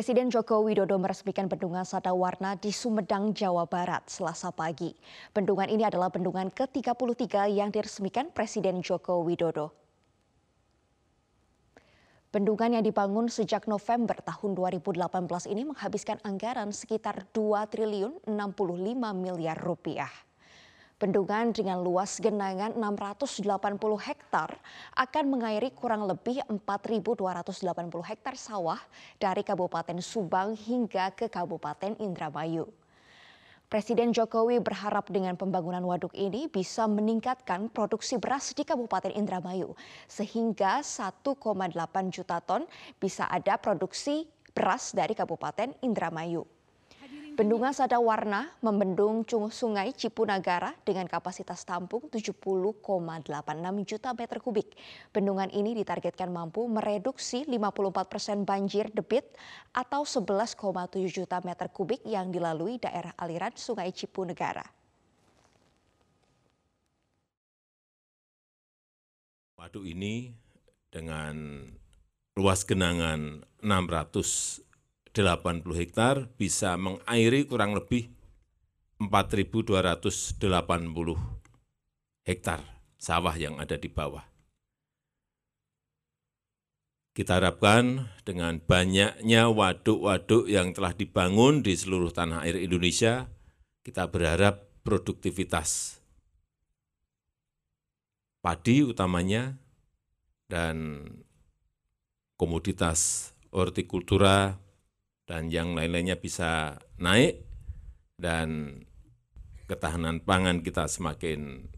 Presiden Joko Widodo meresmikan bendungan Sadawarna di Sumedang, Jawa Barat, selasa pagi. Bendungan ini adalah bendungan ke-33 yang diresmikan Presiden Joko Widodo. Bendungan yang dibangun sejak November tahun 2018 ini menghabiskan anggaran sekitar 2 triliun 65 miliar rupiah. Bendungan dengan luas genangan 680 hektar akan mengairi kurang lebih 4.280 hektar sawah dari Kabupaten Subang hingga ke Kabupaten Indramayu. Presiden Jokowi berharap dengan pembangunan waduk ini bisa meningkatkan produksi beras di Kabupaten Indramayu sehingga 1,8 juta ton bisa ada produksi beras dari Kabupaten Indramayu. Bendungan Sadawarna membendung Sungai Cipunagara dengan kapasitas tampung 70,86 juta meter kubik. Bendungan ini ditargetkan mampu mereduksi 54 persen banjir debit atau 11,7 juta meter kubik yang dilalui daerah aliran Sungai Cipunagara. Waduk ini dengan luas genangan 600 80 hektar bisa mengairi kurang lebih 4.280 hektar sawah yang ada di bawah. Kita harapkan dengan banyaknya waduk-waduk yang telah dibangun di seluruh tanah air Indonesia, kita berharap produktivitas padi utamanya dan komoditas hortikultura dan yang lain-lainnya bisa naik dan ketahanan pangan kita semakin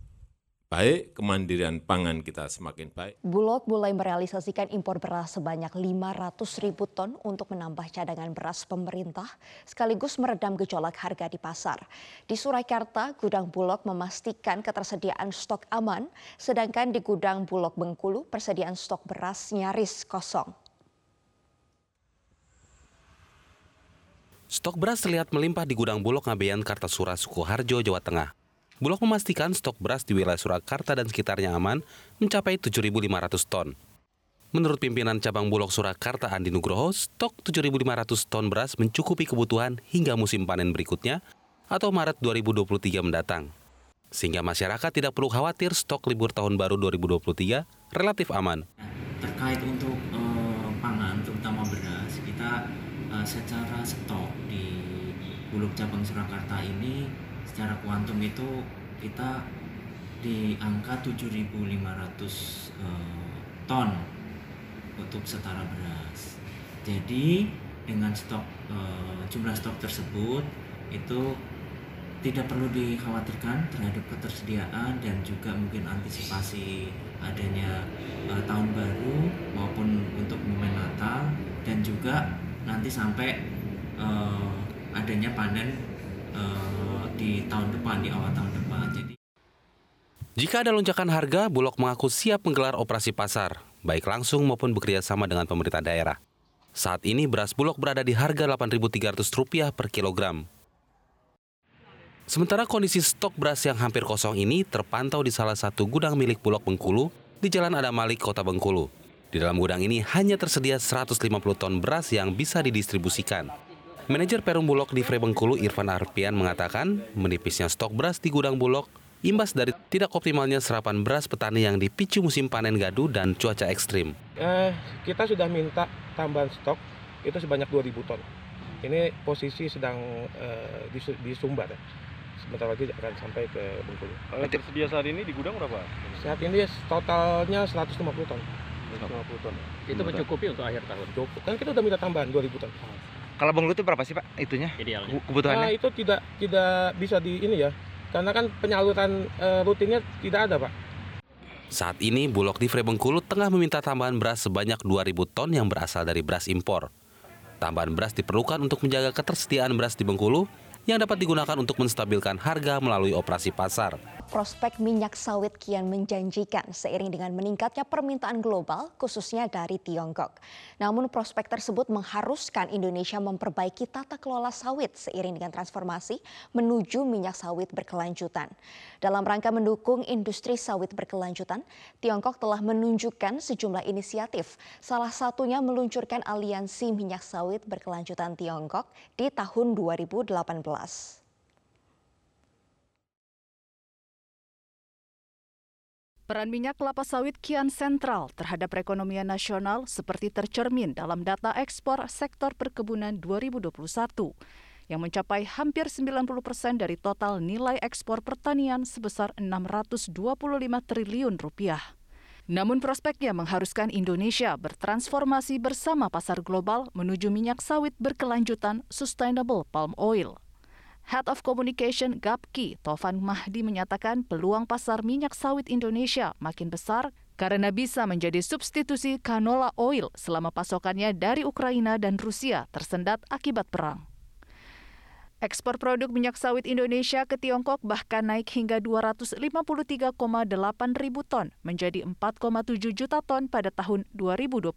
baik, kemandirian pangan kita semakin baik. Bulog mulai merealisasikan impor beras sebanyak 500 ribu ton untuk menambah cadangan beras pemerintah sekaligus meredam gejolak harga di pasar. Di Surakarta, gudang Bulog memastikan ketersediaan stok aman, sedangkan di gudang Bulog Bengkulu persediaan stok beras nyaris kosong. Stok beras terlihat melimpah di gudang Bulog Ngabeyan Kartasura, Sukoharjo, Jawa Tengah. Bulog memastikan stok beras di wilayah Surakarta dan sekitarnya aman mencapai 7.500 ton. Menurut pimpinan cabang Bulog Surakarta Andi Nugroho, stok 7.500 ton beras mencukupi kebutuhan hingga musim panen berikutnya atau Maret 2023 mendatang. Sehingga masyarakat tidak perlu khawatir stok libur tahun baru 2023 relatif aman. Terkait untuk uh, pangan, terutama beras, kita uh, secara stok di Bulog cabang Surakarta ini secara kuantum itu kita di angka 7.500 uh, ton untuk setara beras. Jadi dengan stok uh, jumlah stok tersebut itu tidak perlu dikhawatirkan terhadap ketersediaan dan juga mungkin antisipasi adanya uh, tahun baru maupun untuk momen Natal dan juga nanti sampai uh, adanya panen uh, di tahun depan di awal tahun depan. Jadi jika ada lonjakan harga, Bulog mengaku siap menggelar operasi pasar, baik langsung maupun bekerja sama dengan pemerintah daerah. Saat ini beras Bulog berada di harga Rp8.300 per kilogram. Sementara kondisi stok beras yang hampir kosong ini terpantau di salah satu gudang milik Bulog Bengkulu di Jalan Adamalik, Kota Bengkulu. Di dalam gudang ini hanya tersedia 150 ton beras yang bisa didistribusikan. Manajer Perum Bulog di Bengkulu Irfan Arpian mengatakan menipisnya stok beras di gudang Bulog imbas dari tidak optimalnya serapan beras petani yang dipicu musim panen gadu dan cuaca ekstrim. Eh, kita sudah minta tambahan stok itu sebanyak 2.000 ton. Ini posisi sedang eh, di, di Sumbar. Sebentar lagi akan sampai ke Bengkulu. Kalau tersedia saat ini di gudang berapa? Saat ini totalnya 150 ton. 150 ton. Itu mencukupi untuk akhir tahun. Cukup. Kan kita udah minta tambahan 2000 ton. Kalau Bengkulu itu berapa sih Pak itunya? Idealnya. Kebutuhannya? Nah, itu tidak tidak bisa di ini ya. Karena kan penyaluran e, rutinnya tidak ada, Pak. Saat ini Bulog di Bengkulu tengah meminta tambahan beras sebanyak 2000 ton yang berasal dari beras impor. Tambahan beras diperlukan untuk menjaga ketersediaan beras di Bengkulu yang dapat digunakan untuk menstabilkan harga melalui operasi pasar. Prospek minyak sawit kian menjanjikan seiring dengan meningkatnya permintaan global, khususnya dari Tiongkok. Namun prospek tersebut mengharuskan Indonesia memperbaiki tata kelola sawit seiring dengan transformasi menuju minyak sawit berkelanjutan. Dalam rangka mendukung industri sawit berkelanjutan, Tiongkok telah menunjukkan sejumlah inisiatif, salah satunya meluncurkan aliansi minyak sawit berkelanjutan Tiongkok di tahun 2018. Peran minyak kelapa sawit kian sentral terhadap perekonomian nasional seperti tercermin dalam data ekspor sektor perkebunan 2021 yang mencapai hampir 90 persen dari total nilai ekspor pertanian sebesar 625 triliun rupiah. Namun prospeknya mengharuskan Indonesia bertransformasi bersama pasar global menuju minyak sawit berkelanjutan sustainable palm oil. Head of Communication Gapki, Tovan Mahdi menyatakan peluang pasar minyak sawit Indonesia makin besar karena bisa menjadi substitusi canola oil selama pasokannya dari Ukraina dan Rusia tersendat akibat perang. Ekspor produk minyak sawit Indonesia ke Tiongkok bahkan naik hingga 253,8 ribu ton menjadi 4,7 juta ton pada tahun 2021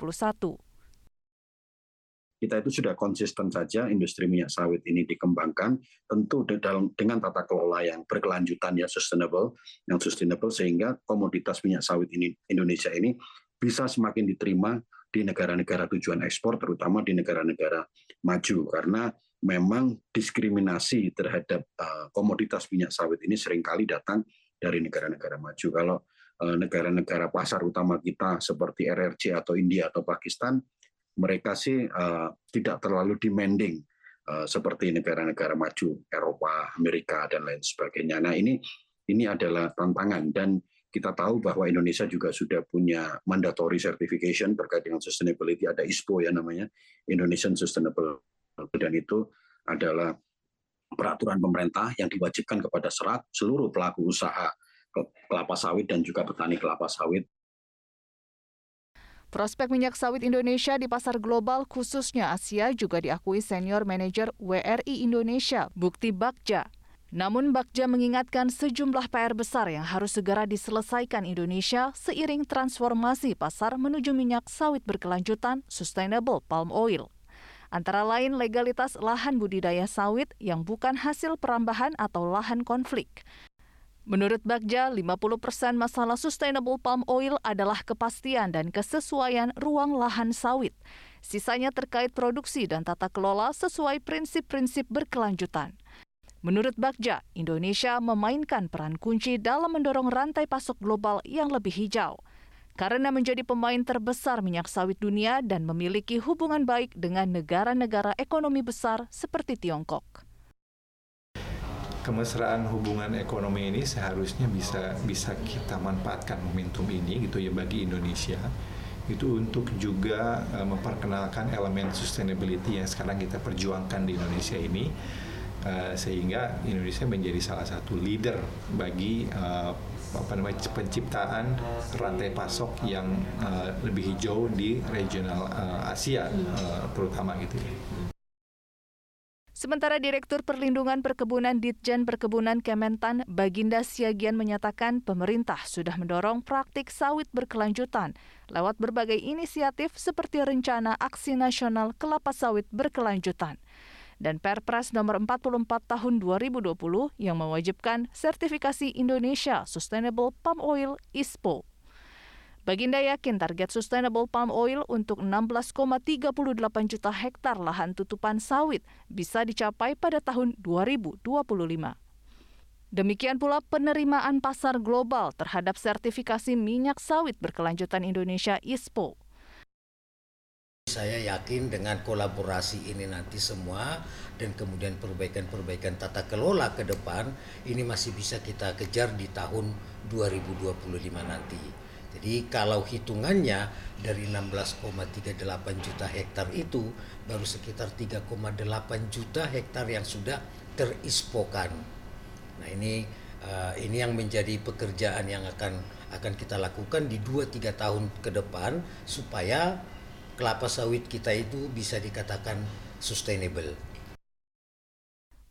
kita itu sudah konsisten saja industri minyak sawit ini dikembangkan tentu dalam dengan tata kelola yang berkelanjutan ya sustainable yang sustainable sehingga komoditas minyak sawit ini Indonesia ini bisa semakin diterima di negara-negara tujuan ekspor terutama di negara-negara maju. Karena memang diskriminasi terhadap uh, komoditas minyak sawit ini sering kali datang dari negara-negara maju. Kalau uh, negara-negara pasar utama kita seperti RRC atau India atau Pakistan mereka sih uh, tidak terlalu demanding uh, seperti negara-negara maju Eropa, Amerika dan lain sebagainya. Nah ini ini adalah tantangan dan kita tahu bahwa Indonesia juga sudah punya mandatory certification terkait dengan sustainability ada ISPO ya namanya Indonesian Sustainable dan itu adalah peraturan pemerintah yang diwajibkan kepada serat seluruh pelaku usaha kelapa sawit dan juga petani kelapa sawit Prospek minyak sawit Indonesia di pasar global khususnya Asia juga diakui senior manajer WRI Indonesia, Bukti Bakja. Namun Bakja mengingatkan sejumlah PR besar yang harus segera diselesaikan Indonesia seiring transformasi pasar menuju minyak sawit berkelanjutan sustainable palm oil. Antara lain legalitas lahan budidaya sawit yang bukan hasil perambahan atau lahan konflik, Menurut Bagja, 50 persen masalah sustainable palm oil adalah kepastian dan kesesuaian ruang lahan sawit. Sisanya terkait produksi dan tata kelola sesuai prinsip-prinsip berkelanjutan. Menurut Bagja, Indonesia memainkan peran kunci dalam mendorong rantai pasok global yang lebih hijau. Karena menjadi pemain terbesar minyak sawit dunia dan memiliki hubungan baik dengan negara-negara ekonomi besar seperti Tiongkok kemesraan hubungan ekonomi ini seharusnya bisa bisa kita manfaatkan momentum ini gitu ya bagi Indonesia itu untuk juga uh, memperkenalkan elemen sustainability yang sekarang kita perjuangkan di Indonesia ini uh, sehingga Indonesia menjadi salah satu leader bagi uh, apa namanya penciptaan rantai pasok yang uh, lebih hijau di regional uh, Asia uh, terutama gitu ya. Sementara Direktur Perlindungan Perkebunan Ditjen Perkebunan Kementan Baginda Siagian menyatakan pemerintah sudah mendorong praktik sawit berkelanjutan lewat berbagai inisiatif seperti rencana aksi nasional kelapa sawit berkelanjutan dan Perpres nomor 44 tahun 2020 yang mewajibkan sertifikasi Indonesia Sustainable Palm Oil ISPO. Baginda yakin target sustainable palm oil untuk 16,38 juta hektar lahan tutupan sawit bisa dicapai pada tahun 2025. Demikian pula penerimaan pasar global terhadap sertifikasi minyak sawit berkelanjutan Indonesia ISPO. Saya yakin dengan kolaborasi ini nanti semua dan kemudian perbaikan-perbaikan tata kelola ke depan ini masih bisa kita kejar di tahun 2025 nanti. Jadi kalau hitungannya dari 16,38 juta hektar itu baru sekitar 3,8 juta hektar yang sudah terispokan. Nah ini uh, ini yang menjadi pekerjaan yang akan akan kita lakukan di 2-3 tahun ke depan supaya kelapa sawit kita itu bisa dikatakan sustainable.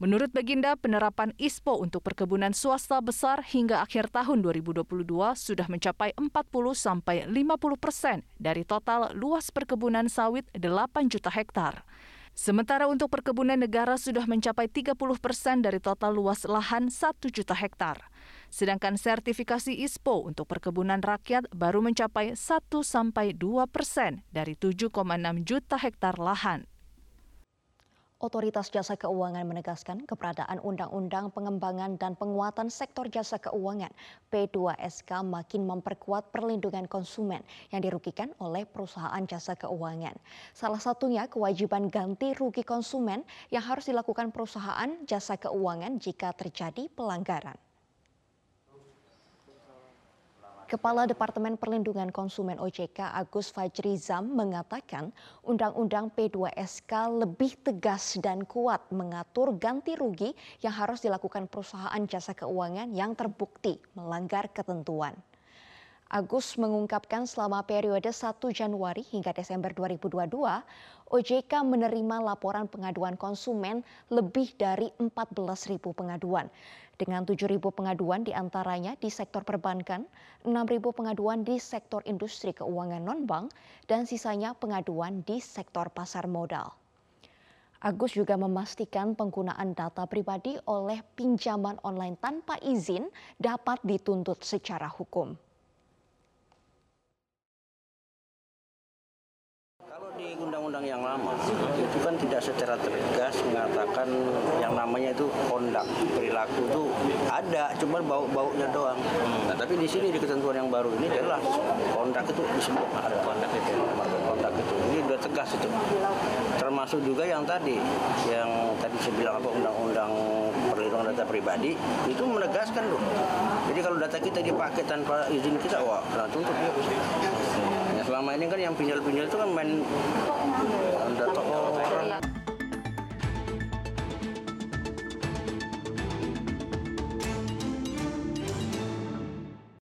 Menurut Baginda, penerapan ISPO untuk perkebunan swasta besar hingga akhir tahun 2022 sudah mencapai 40 sampai 50 persen dari total luas perkebunan sawit 8 juta hektar. Sementara untuk perkebunan negara sudah mencapai 30 persen dari total luas lahan 1 juta hektar. Sedangkan sertifikasi ISPO untuk perkebunan rakyat baru mencapai 1 sampai 2 persen dari 7,6 juta hektar lahan. Otoritas Jasa Keuangan menegaskan keberadaan Undang-Undang Pengembangan dan Penguatan Sektor Jasa Keuangan P2SK makin memperkuat perlindungan konsumen yang dirugikan oleh perusahaan jasa keuangan. Salah satunya kewajiban ganti rugi konsumen yang harus dilakukan perusahaan jasa keuangan jika terjadi pelanggaran. Kepala Departemen Perlindungan Konsumen OJK Agus Fajrizam mengatakan Undang-Undang P2SK lebih tegas dan kuat mengatur ganti rugi yang harus dilakukan perusahaan jasa keuangan yang terbukti melanggar ketentuan. Agus mengungkapkan selama periode 1 Januari hingga Desember 2022, OJK menerima laporan pengaduan konsumen lebih dari 14.000 pengaduan dengan 7.000 pengaduan di antaranya di sektor perbankan, 6.000 pengaduan di sektor industri keuangan non-bank, dan sisanya pengaduan di sektor pasar modal. Agus juga memastikan penggunaan data pribadi oleh pinjaman online tanpa izin dapat dituntut secara hukum. Undang-undang yang lama itu kan tidak secara tegas mengatakan yang namanya itu kondak perilaku itu ada cuma bau-baunya doang. Nah tapi di sini di ketentuan yang baru ini jelas kondak itu disebut ada kondak itu kondak itu. Ini sudah tegas itu. Termasuk juga yang tadi yang tadi saya bilang apa undang-undang perlindungan data pribadi itu menegaskan loh. Jadi kalau data kita dipakai tanpa izin kita wah kena tuntut ya selama ini kan yang pinjol-pinjol itu kan main data orang